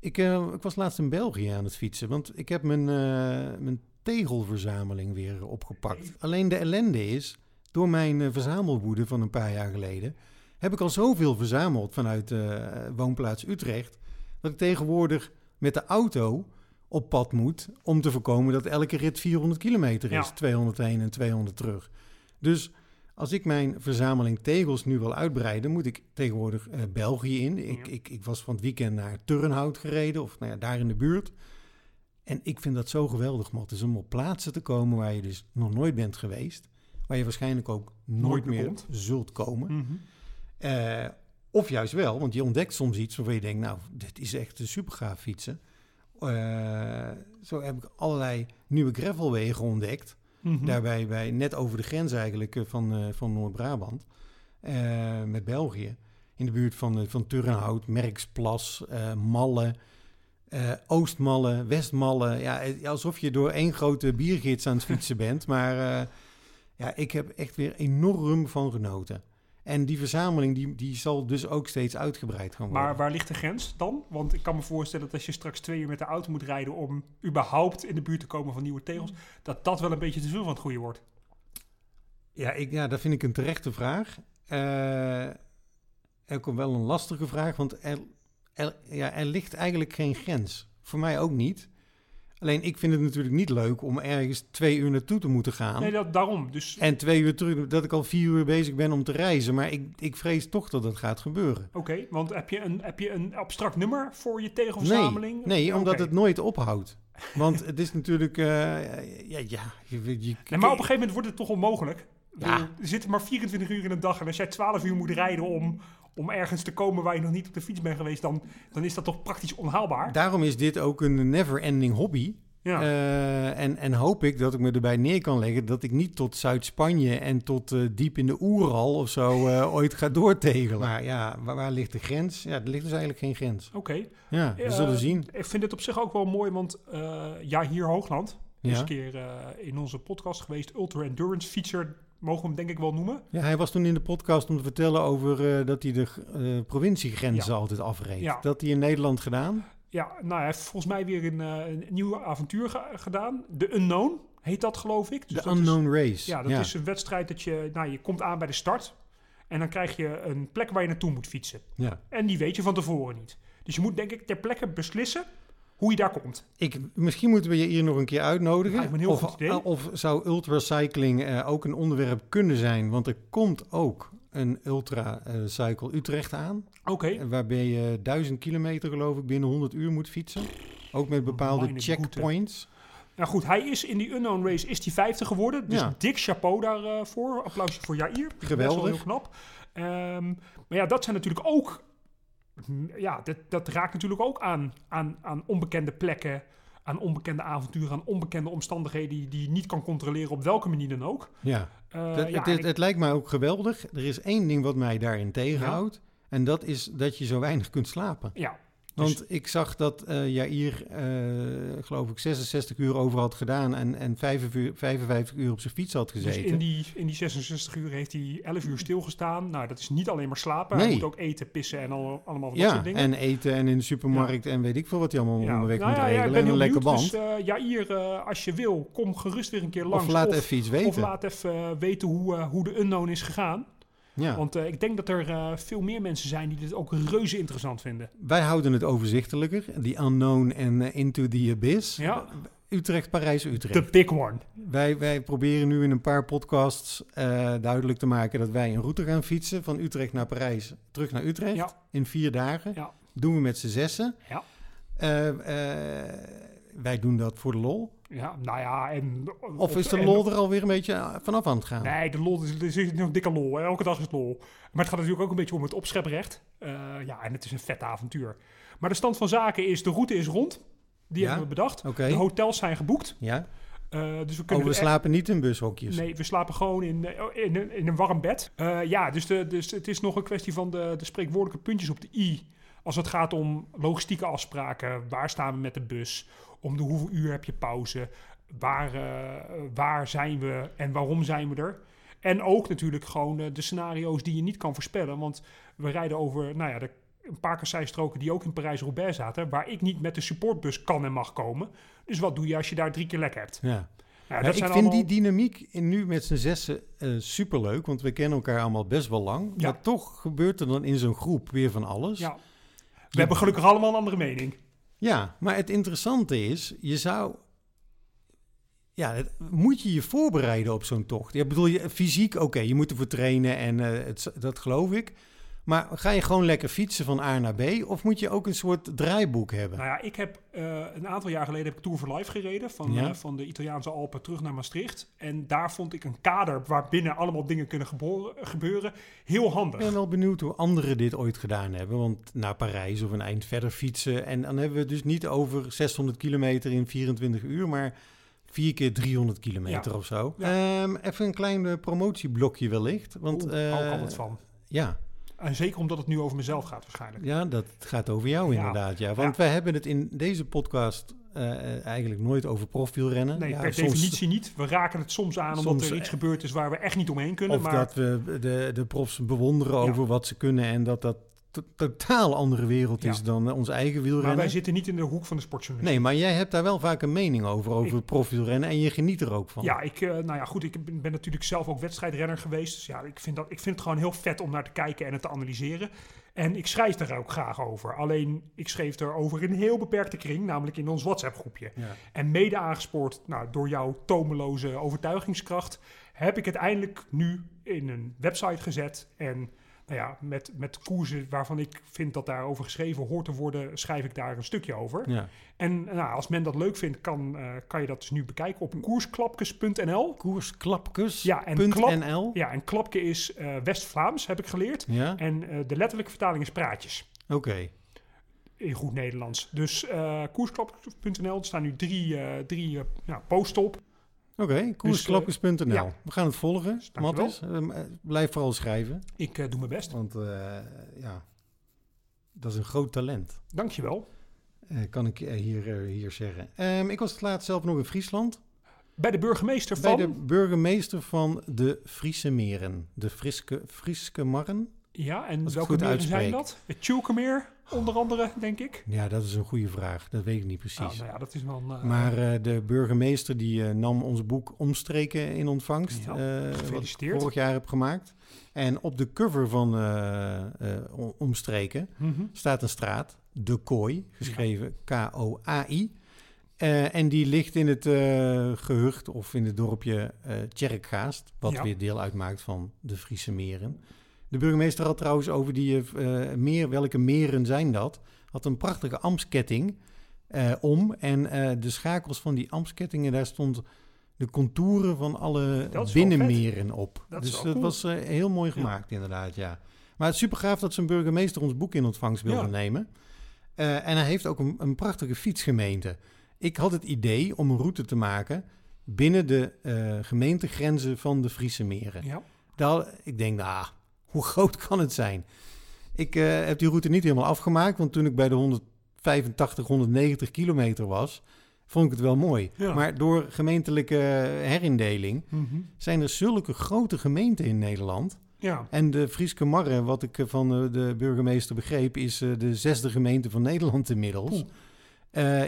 Ik, eh, ik was laatst in België aan het fietsen, want ik heb mijn, eh, mijn tegelverzameling weer opgepakt. Alleen de ellende is, door mijn verzamelwoede van een paar jaar geleden, heb ik al zoveel verzameld vanuit eh, woonplaats Utrecht, dat ik tegenwoordig met de auto op pad moet om te voorkomen dat elke rit 400 kilometer is. Ja. 200 heen en 200 terug. Dus als ik mijn verzameling tegels nu wil uitbreiden, moet ik tegenwoordig eh, België in. Ik, Ja. ik, ik was van het weekend naar Turnhout gereden, of nou ja, daar in de buurt. En ik vind dat zo geweldig, Matt, om op plaatsen te komen waar je dus nog nooit bent geweest. Waar je waarschijnlijk ook nooit, Nooit meer komt. zult komen. Mhm. Eh, Of juist wel, want je ontdekt soms iets waarvan je denkt, nou, dit is echt een super gaaf fietsen. Eh, zo heb ik allerlei nieuwe gravelwegen ontdekt. Mhm. Daarbij bij, net over de grens eigenlijk eh, van, van Noord-Brabant. met België. In de buurt van, van Turnhout, Merksplas, Malle, eh, Oostmalle, Westmalle. Ja, alsof je door één grote biergids aan het fietsen bent. [laughs] Maar ja, ik heb echt weer enorm van genoten. En die verzameling die, die zal dus ook steeds uitgebreid gaan worden. Maar waar ligt de grens dan? Want ik kan me voorstellen dat als je straks twee uur met de auto moet rijden om überhaupt in de buurt te komen van nieuwe tegels, dat dat wel een beetje te veel van het goede wordt. Ja, ik, ja, dat vind ik een terechte vraag. Eh ook wel een lastige vraag, want er, er, ja, er ligt eigenlijk geen grens. Voor mij ook niet. Alleen ik vind het natuurlijk niet leuk om ergens twee uur naartoe te moeten gaan. Nee, dat, daarom. Dus En twee uur terug, dat ik al vier uur bezig ben om te reizen. Maar ik, ik vrees toch dat dat gaat gebeuren. oké, want heb je, een, heb je een abstract nummer voor je tegelverzameling? Nee, nee omdat het nooit ophoudt. Want het is natuurlijk, eh, ja, ja, je, je, Nee, maar op een gegeven moment wordt het toch onmogelijk. Ja. Er zitten maar 24 uur in een dag. En als jij 12 uur moet rijden om, om ergens te komen waar je nog niet op de fiets bent geweest, dan, dan is dat toch praktisch onhaalbaar. Daarom is dit ook een never-ending hobby. Ja. Eh, en, en hoop ik dat ik me erbij neer kan leggen dat ik niet tot Zuid-Spanje en tot eh, diep in de Oeral of zo eh, [laughs] ooit ga doortegelen. Maar ja, waar, waar ligt de grens? Ja, er ligt dus eigenlijk geen grens. Oké. Ja, we zullen zien. Ik vind het op zich ook wel mooi, want eh, ja, hier Hoogland is Ja. een keer eh, in onze podcast geweest. Ultra Endurance Feature, mogen we hem denk ik wel noemen. Ja, hij was toen in de podcast om te vertellen over eh, dat hij de eh, provinciegrenzen altijd afreed. Ja. Dat hij in Nederland gedaan. Ja, nou, hij heeft volgens mij weer een, een nieuw avontuur ge- gedaan. De Unknown heet dat, geloof ik. Dus de is- Unknown Race. Ja, dat is een wedstrijd dat je, nou, je komt aan bij de start. En dan krijg je een plek waar je naartoe moet fietsen. Ja. En die weet je van tevoren niet. Dus je moet denk ik ter plekke beslissen hoe je daar komt. Ik, misschien moeten we je hier nog een keer uitnodigen. Een heel of, goed idee. of zou ultracycling eh ook een onderwerp kunnen zijn? Want er komt ook een Ultra eh, Cycle Utrecht aan. Oké. eh, Waarbij je duizend kilometer geloof ik binnen 100 uur moet fietsen. Ook met bepaalde Meine checkpoints. Nou goed, hij is in die Unknown Race is die vijfde geworden. Dus Ja. dik chapeau daarvoor. Applausje voor Jair. Geweldig. heel knap. Ehm, maar ja, dat zijn natuurlijk ook... Ja, dat, dat raakt natuurlijk ook aan, aan, aan onbekende plekken... aan onbekende avonturen, aan onbekende omstandigheden... die, die je niet kan controleren op welke manier dan ook. Ja. Eh, Dat- ja, het, ik- het lijkt mij ook geweldig. Er is één ding wat mij daarin tegenhoudt. En dat is dat je zo weinig kunt slapen. ja, Want Dus- ik zag dat eh Jair, eh, geloof ik, 66 uur over had gedaan en, en 55 55 uur op zijn fiets had dus gezeten. in die, in die 66 uur heeft hij 11 uur stilgestaan. Nou, dat is niet alleen maar slapen. Hij Nee. moet ook eten, pissen en al, allemaal van dat soort dingen. en eten en in de supermarkt en weet ik veel wat hij allemaal onderweg nou moet ja, regelen. en een lekker band. Dus uh, Jair, als je wil, kom gerust weer een keer langs. of laat of, even iets weten. of laat even weten hoe, hoe de unknown is gegaan. Ja. Want uh, ik denk dat er uh, veel meer mensen zijn die dit ook reuze interessant vinden. Wij houden het overzichtelijker. Die unknown en uh, into the abyss. Ja. Utrecht, Parijs, Utrecht. The big one. Wij, wij proberen nu in een paar podcasts duidelijk te maken dat wij een route gaan fietsen van Utrecht naar Parijs, terug naar Utrecht Ja. in vier dagen. Ja. Doen we met z'n zessen. Ja. Wij doen dat voor de lol. Ja, nou ja, en... Of is de lol er alweer een beetje vanaf aan het gaan? Nee, de lol is, is nog dikke lol. Hè? Elke dag is het lol. Maar het gaat natuurlijk ook een beetje om het opscheprecht. Uh, ja, en het is een vet avontuur. Maar de stand van zaken is, de route is rond. Die ja? hebben we bedacht. Okay. De hotels zijn geboekt. Ja. Uh, dus we kunnen oh, we slapen niet in bushokjes? Nee, we slapen gewoon in, uh, in, in, in een warm bed. Uh, ja, dus, de, dus het is nog een kwestie van de, de spreekwoordelijke puntjes op de i. Als het gaat om logistieke afspraken. Waar staan we met de bus? Om de hoeveel uur heb je pauze? Waar, uh, waar zijn we en waarom zijn we er? En ook natuurlijk gewoon uh, de scenario's die je niet kan voorspellen. Want we rijden over nou ja, de, een paar kasseistroken die ook in Parijs-Roubaix zaten. Waar ik niet met de supportbus kan en mag komen. Dus wat doe je als je daar drie keer lek hebt? Ja. Ja, ja, ik vind allemaal... die dynamiek in, nu met z'n zessen uh, superleuk. Want we kennen elkaar allemaal best wel lang. Ja. Maar toch gebeurt er dan in zo'n groep weer van alles. Ja. We hebben gelukkig allemaal een andere mening. Ja, maar het interessante is, je zou ja, moet je je voorbereiden op zo'n tocht? Ja, bedoel je fysiek, oké, je moet ervoor trainen en uh, het, dat geloof ik. Maar ga je gewoon lekker fietsen van A naar B? Of moet je ook een soort draaiboek hebben? Nou ja, ik heb eh, een aantal jaar geleden heb ik Tour for Life gereden. Van, Ja. eh, van de Italiaanse Alpen terug naar Maastricht. En daar vond ik een kader waarbinnen allemaal dingen kunnen geboren- gebeuren. Heel handig. Ik ben wel benieuwd hoe anderen dit ooit gedaan hebben. Want naar Parijs of een eind verder fietsen. En dan hebben we het dus niet over 600 kilometer in 24 uur, maar 4 keer 300 kilometer Ja. of zo. Ja. Ehm, even een klein eh, promotieblokje wellicht. Want Oeh, eh, altijd van. ja, En zeker omdat het nu over mezelf gaat waarschijnlijk. ja, dat gaat over jou Ja. inderdaad. Ja. Want wij hebben het in deze podcast eh, eh, eigenlijk nooit over profielrennen. Nee, ja, per soms- definitie niet. We raken het soms aan omdat Soms, er iets eh, gebeurd is waar we echt niet omheen kunnen. Of maar dat we de, de profs bewonderen Ja. over wat ze kunnen en dat dat totaal andere wereld is Ja. dan eh, ons eigen maar wielrennen. wij zitten niet in de hoek van de sportjournalistiek. Nee, maar jij hebt daar wel vaak een mening over, over profielrennen en je geniet er ook van. Ja, ik, eh, nou ja, goed, ik ben, ben natuurlijk zelf ook wedstrijdrenner geweest. Dus ja, ik vind, dat, ik vind het gewoon heel vet om naar te kijken en het te analyseren. En ik schrijf er ook graag over. Alleen, ik schreef erover in een heel beperkte kring, namelijk in ons WhatsApp-groepje. Ja. En mede aangespoord nou, door jouw tomeloze overtuigingskracht, heb ik het eindelijk nu in een website gezet. En nou ja, met, met koersen waarvan ik vind dat daarover geschreven hoort te worden, schrijf ik daar een stukje over. Ja. En nou, als men dat leuk vindt, kan, eh, kan je dat dus nu bekijken op koersklapkes.nl. Koersklapkus.nl. Ja, en klap- Ja, en klapke is eh, West-Vlaams, heb ik geleerd. Ja? En eh, de letterlijke vertaling is praatjes. Oké. In goed Nederlands. Dus koersklapkes.nl, er staan nu drie, drie ja, posts op. Oké. Dus, eh, ja. We gaan het volgen. Mattis. Ehm, eh, blijf vooral schrijven, Ik eh, doe mijn best. want ja, dat is een groot talent. Dankjewel. kan ik hier, hier zeggen. Ehm, ik was het laatst zelf nog in Friesland. Bij de burgemeester Bij van... de burgemeester van de Friese Meren. De Friske, Friske Marren. Ja, en welke goed meren zijn dat? Het Tjulkemeer, onder andere, denk ik. Ja, dat is een goede vraag. Dat weet ik niet precies. Oh, nou ja, dat is wel... een, eh, Maar eh, de burgemeester die eh, nam ons boek Omstreken in ontvangst. Ja, wat ik vorig jaar heb gemaakt. En op de cover van Omstreken mhm. staat een straat, De Kooi, geschreven K-O-A-I. En die ligt in het eh, gehucht of in het dorpje Tjerkgaast, wat Ja. weer deel uitmaakt van de Friese meren. De burgemeester had trouwens over die eh, eh, meer, welke meren zijn dat, had een prachtige amsketting eh, om. En de schakels van die amskettingen, daar stond de contouren van alle binnenmeren op. Dat dus dat cool. was heel mooi Ja. gemaakt, inderdaad, ja. Maar het is super gaaf dat zijn burgemeester ons boek in ontvangst wilde Ja. nemen. En hij heeft ook een, een prachtige fietsgemeente. Ik had het idee om een route te maken binnen de gemeentegrenzen van de Friese meren. Ja. Daar, ik denk, nou, hoe groot kan het zijn? Ik eh, heb die route niet helemaal afgemaakt, want toen ik bij de 185, 190 kilometer was, vond ik het wel mooi. Ja. Maar door gemeentelijke herindeling Mhm. zijn er zulke grote gemeenten in Nederland. Ja. En de Frieske Marre, wat ik eh, van eh, de burgemeester begreep, is eh, de zesde gemeente van Nederland inmiddels. Eh,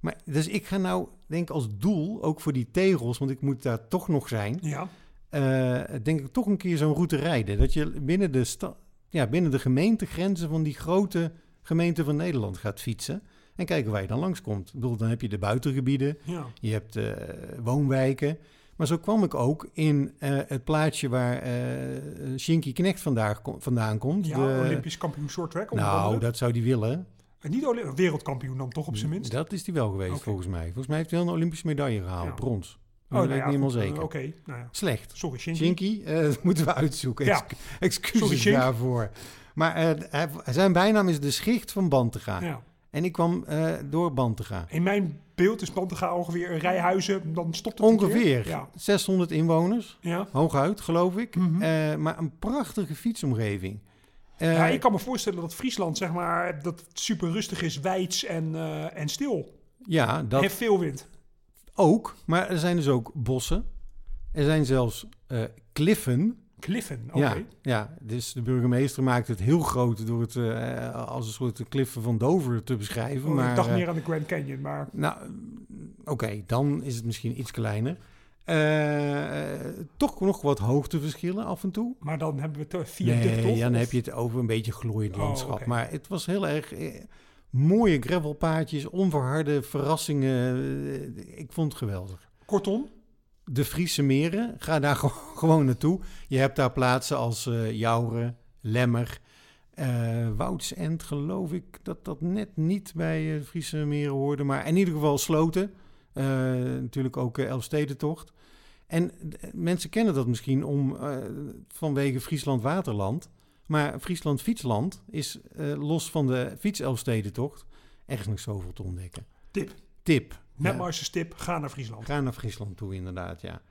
maar, dus ik ga nou, denk ik, als doel, ook voor die tegels, want ik moet daar toch nog zijn, Ja. Eh, denk ik toch een keer zo'n route rijden. Dat je binnen de, sta- ja, binnen de gemeentegrenzen van die grote gemeenten van Nederland gaat fietsen. En kijken waar je dan langskomt. Ik bedoel, dan heb je de buitengebieden, Ja. je hebt eh, woonwijken. Maar zo kwam ik ook in eh, het plaatsje waar eh Shinky Knecht vandaag, vandaan komt. Ja, De- Olympisch kampioen short track. nou, dat zou die willen. En niet wereldkampioen dan toch op zijn minst? Dat is die wel geweest, volgens mij. Volgens mij heeft hij wel een Olympische medaille gehaald, Ja. brons. Oh, dat nou weet ik niet helemaal goed, zeker. eh, Oké, nou ja. Slecht. Sorry, Shinky. Shinky, eh, [laughs] dat moeten we uitzoeken. Ja. Ex- excuses Sorry, daarvoor. Maar eh, zijn bijnaam is de schicht van Bantega. Ja. En ik kwam eh, door Bantega. In mijn beeld is Bantega ongeveer een rij huizen, dan stopt het. Ongeveer Ja. 600 inwoners, Ja. hooguit geloof ik. Mhm. Eh, maar een prachtige fietsomgeving. Eh, ja, ik kan me voorstellen dat Friesland, zeg maar, dat super rustig is, weids en, eh, en stil. ja, dat En veel wind. Ook. Maar er zijn dus ook bossen. Er zijn zelfs eh, kliffen. Kliffen, oké. Ja, ja, dus de burgemeester maakt het heel groot door het eh, als een soort kliffen van Dover te beschrijven. Oh, maar, ik dacht eh, meer aan de Grand Canyon, maar... Nou, oké, dan is het misschien iets kleiner. Toch nog wat hoogteverschillen af en toe. Maar dan hebben we het via dik, nee, toch? dan Of- heb je het over een beetje glooiend Oh, landschap. Maar het was heel erg mooie gravelpaadjes, onverharde verrassingen. Eh, ik vond het geweldig. Kortom, De Friese meren, ga daar [laughs] gewoon- naartoe. Je hebt daar plaatsen als Jouren, Lemmer. Eh Woudsend geloof ik dat dat net niet bij eh Friese meren hoorde. Maar in ieder geval Sloten. Natuurlijk ook uh, Elfstedentocht. En mensen kennen dat misschien om, vanwege Friesland-Waterland. Maar Friesland-Fietsland is eh, los van de fiets-Elfstedentocht ergens nog zoveel te ontdekken. Tip. Tip. Net Ja. maar eens een tip, ga naar Friesland. Ga naar Friesland toe, inderdaad, ja.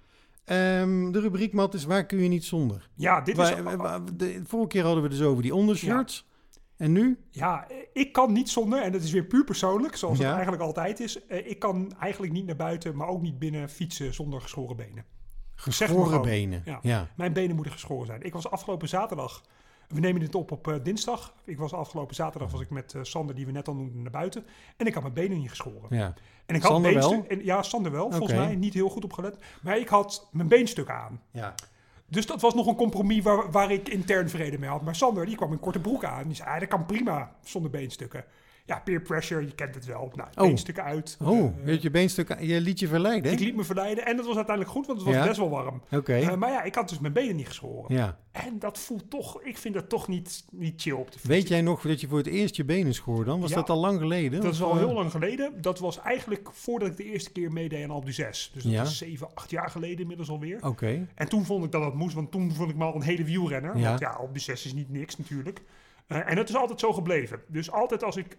Ehm, de rubriek, Matt, is waar kun je niet zonder? Ja, dit is... Waar- waar- waar- de, vorige keer hadden we dus over die ondershirts. En nu? Ja, ik kan niet zonder, en dat is weer puur persoonlijk, zoals Ja. het eigenlijk altijd is. eh, Ik kan eigenlijk niet naar buiten, maar ook niet binnen fietsen zonder geschoren benen. Geschoren benen. Ja. Ja. Mijn benen moeten geschoren zijn. Ik was afgelopen zaterdag, we nemen dit op op eh, dinsdag. Ik was afgelopen zaterdag was ik met eh, Sander, die we net al noemden, naar buiten. En ik had mijn benen niet geschoren. ja. En ik had Sander wel? En, ja, Sander wel, volgens mij. Niet heel goed opgelet. Maar ik had mijn beenstuk aan. ja. Dus dat was nog een compromis waar, waar ik intern vrede mee had. Maar Sander, die kwam in korte broek aan. Die zei, ah, dat kan prima zonder beenstukken. Ja, peer pressure, je kent het wel. Nou, Oh. beenstukken uit. Oh, weet je beenstuk, je liet je verleiden? ik liet me verleiden en dat was uiteindelijk goed, want het was Ja? best wel warm. Oké. Eh, maar ja, ik had dus mijn benen niet geschoren. ja. En dat voelt toch, ik vind dat toch niet, niet chill op de fiets. Weet jij nog dat je voor het eerst je benen schoor dan? Was Ja. dat al lang geleden? Dat is al eh, heel lang geleden. Dat was eigenlijk voordat ik de eerste keer meedeed aan Alpe 6. Dus dat Ja. is 7, 8 jaar geleden inmiddels alweer. Oké. En toen vond ik dat dat moest, want toen vond ik me al een hele wielrenner. Ja. Want ja, op de 6 is niet niks natuurlijk. En het is altijd zo gebleven. Dus altijd als ik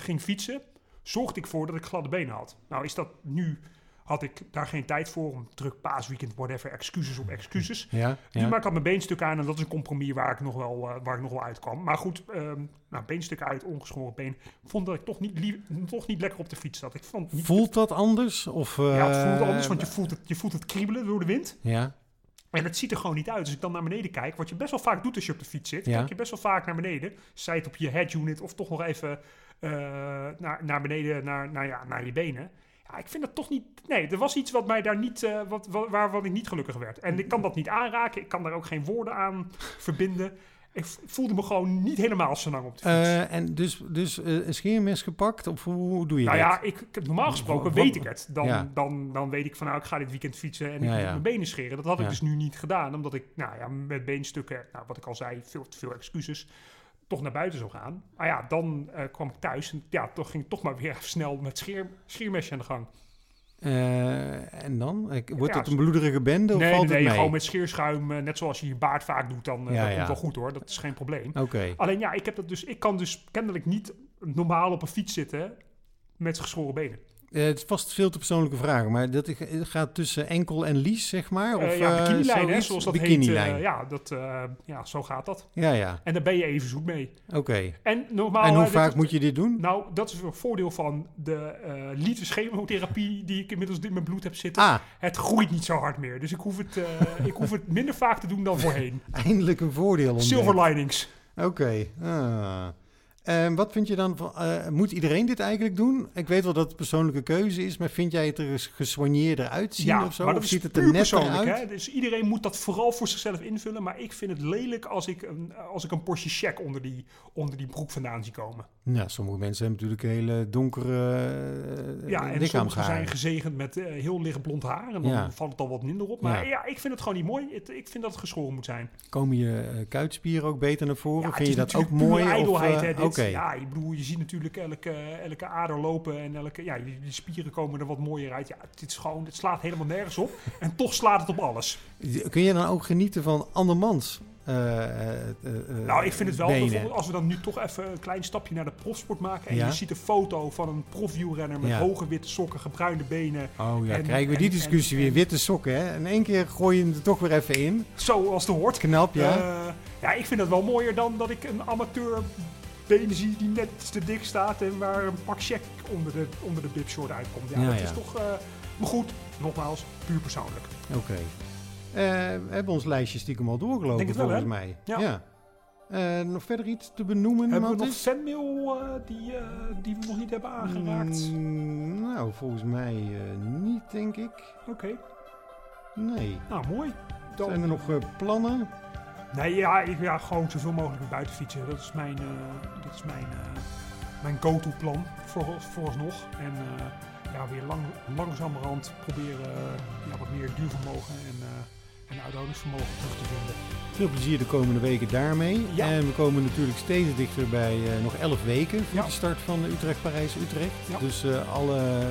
ging fietsen, zorgde ik voor dat ik gladde benen had. Nou is dat nu, had ik daar geen tijd voor, om druk paasweekend, whatever, excuses op excuses. Ja. Ja. maar ik had mijn beenstuk aan en dat is een compromis waar ik nog wel, eh, waar ik nog wel uitkwam. Maar goed, ehm nou, beenstuk uit, ongeschoren been. Vond dat ik toch niet, lief- toch niet lekker op de fiets zat. Ik vond niet, Voelt dat anders? Of, ja, het voelt eh, anders, want je voelt, het, je voelt het kriebelen door de wind. Ja. En het ziet er gewoon niet uit. Als ik dan naar beneden kijk, wat je best wel vaak doet als je op de fiets zit, Ja. kijk je best wel vaak naar beneden. Zij het op je head unit of toch nog even eh, naar, naar beneden, naar, naar, ja, naar je benen. Ja, ik vind dat toch niet. Nee, er was iets wat mij daar niet. eh, wat, wat, waar wat ik niet gelukkig werd. En ik kan dat niet aanraken. Ik kan daar ook geen woorden aan [laughs] verbinden. Ik voelde me gewoon niet helemaal zo lang op de fiets. Eh, en dus, dus een scheermes gepakt? Of hoe, doe je nou dat? ja, ik, normaal gesproken weet ik het. Dan, Ja. dan, dan weet ik van nou, ik ga dit weekend fietsen en ik Ja, moet ja. mijn benen scheren. Dat had ik dus nu niet gedaan, omdat ik nou ja, met beenstukken, nou, wat ik al zei, veel te veel excuses, toch naar buiten zou gaan. Maar ja, dan eh, kwam ik thuis en ja, toch ging ik toch maar weer [laughs] snel met scheer, scheermesje aan de gang. Eh, en dan? Ik- Wordt Ja, het een bloederige bende of nee, valt nee, nee, het mee? gewoon met scheerschuim, eh, net zoals je je baard vaak doet, dan eh, Ja, dat ja. komt wel goed hoor. Dat is geen probleem. Alleen ja, ik, heb dat dus, ik kan dus kennelijk niet normaal op een fiets zitten met geschoren benen. Eh, het is vast veel te persoonlijke vragen, maar dat gaat tussen enkel en lies, zeg maar? Of, Eh, ja, eh, bikinilijn, hè, zoals dat Bikinilijn. heet. eh, ja, dat, eh, ja, zo gaat dat. ja, ja. En daar ben je even zoet mee. Oké. En normaal... En hoe eh, vaak is- moet je dit doen? Nou, dat is een voordeel van de eh liter chemotherapie die ik inmiddels in mijn bloed heb zitten. Ah, Het groeit niet zo hard meer. Dus ik hoef het, eh, ik hoef het minder vaak te doen dan [laughs] voorheen. eindelijk een voordeel ontdekt. Silver linings. Oké. ah. En wat vind je dan van, eh, moet iedereen dit eigenlijk doen? Ik weet wel dat het persoonlijke keuze is, maar vind jij het er eens gesoigneerder uitzien Ja, of zo? maar Of dat ziet het er net uit? Hè? Dus iedereen moet dat vooral voor zichzelf invullen. Maar ik vind het lelijk als ik een, als ik een Porsche check onder die, onder die broek vandaan zie komen. Nou, sommige mensen hebben natuurlijk hele donkere uh, Ja, en sommigen zijn gezegend met uh, heel licht blond haar. En dan Ja. valt het al wat minder op. Maar Ja. ja, ik vind het gewoon niet mooi. Het- ik vind dat het geschoren moet zijn. Komen je eh, kuitspieren ook beter naar voren? Ja, vind je dat ook mooi? of, Ja, ik bedoel, je ziet natuurlijk elke, elke ader lopen en elke, ja, die, die spieren komen er wat mooier uit. Ja, dit is gewoon, het slaat helemaal nergens op. [laughs] En toch slaat het op alles. Kun je dan ook genieten van andermans eh, eh, eh, Nou, ik vind het wel, benen? bijvoorbeeld als we dan nu toch even een klein stapje naar de profsport maken. En Ja. je ziet een foto van een profwielrenner met Ja. hoge witte sokken, gebruinde benen. Oh ja, En- krijgen we die en- discussie en- weer. en- Witte sokken, hè? In één keer gooi je hem er toch weer even in. Zoals het hoort. Knap, ja. Ja, ik vind dat wel mooier dan dat ik een amateur benen zie die net te dik staat en waar een pak check onder de, onder de bibshort uitkomt. Ja, Ja, dat ja. is toch... eh, maar goed, nogmaals, puur persoonlijk. Oké. Eh, we hebben ons lijstje stiekem al doorgelopen, Denk het wel, volgens hè? mij. Ja. Eh, nog verder iets te benoemen, Hebben we nog fanmail eh, die, die we nog niet hebben aangeraakt? Mm, nou, volgens mij niet, denk ik. Oké, Nee. nou mooi. Dan, Zijn er nog plannen? Nee, ja, ik, ja, gewoon zoveel mogelijk buiten fietsen. Dat is mijn, eh, dat is mijn, eh, mijn go-to plan voor, vooralsnog. En eh, ja, weer lang, langzamerhand proberen ja, wat meer duurvermogen en, en ouderhoudingsvermogen terug te vinden. Veel plezier de komende weken daarmee. Ja. En we komen natuurlijk steeds dichter bij nog 11 weken voor Ja. de start van de Utrecht Parijs Utrecht. Ja. Dus alle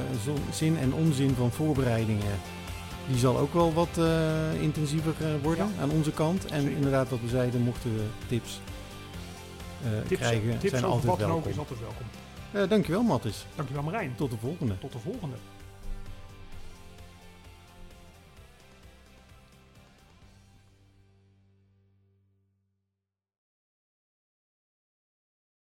zin en onzin van voorbereidingen, die zal ook wel wat eh, intensiever eh, worden aan onze kant. En Zeker. inderdaad, wat we zeiden, mochten we tips, eh, Tips, krijgen, tips zijn over altijd wat dan ook welkom. is altijd welkom. Dankjewel Mattis. Dankjewel Marijn. Tot de volgende. Tot de volgende.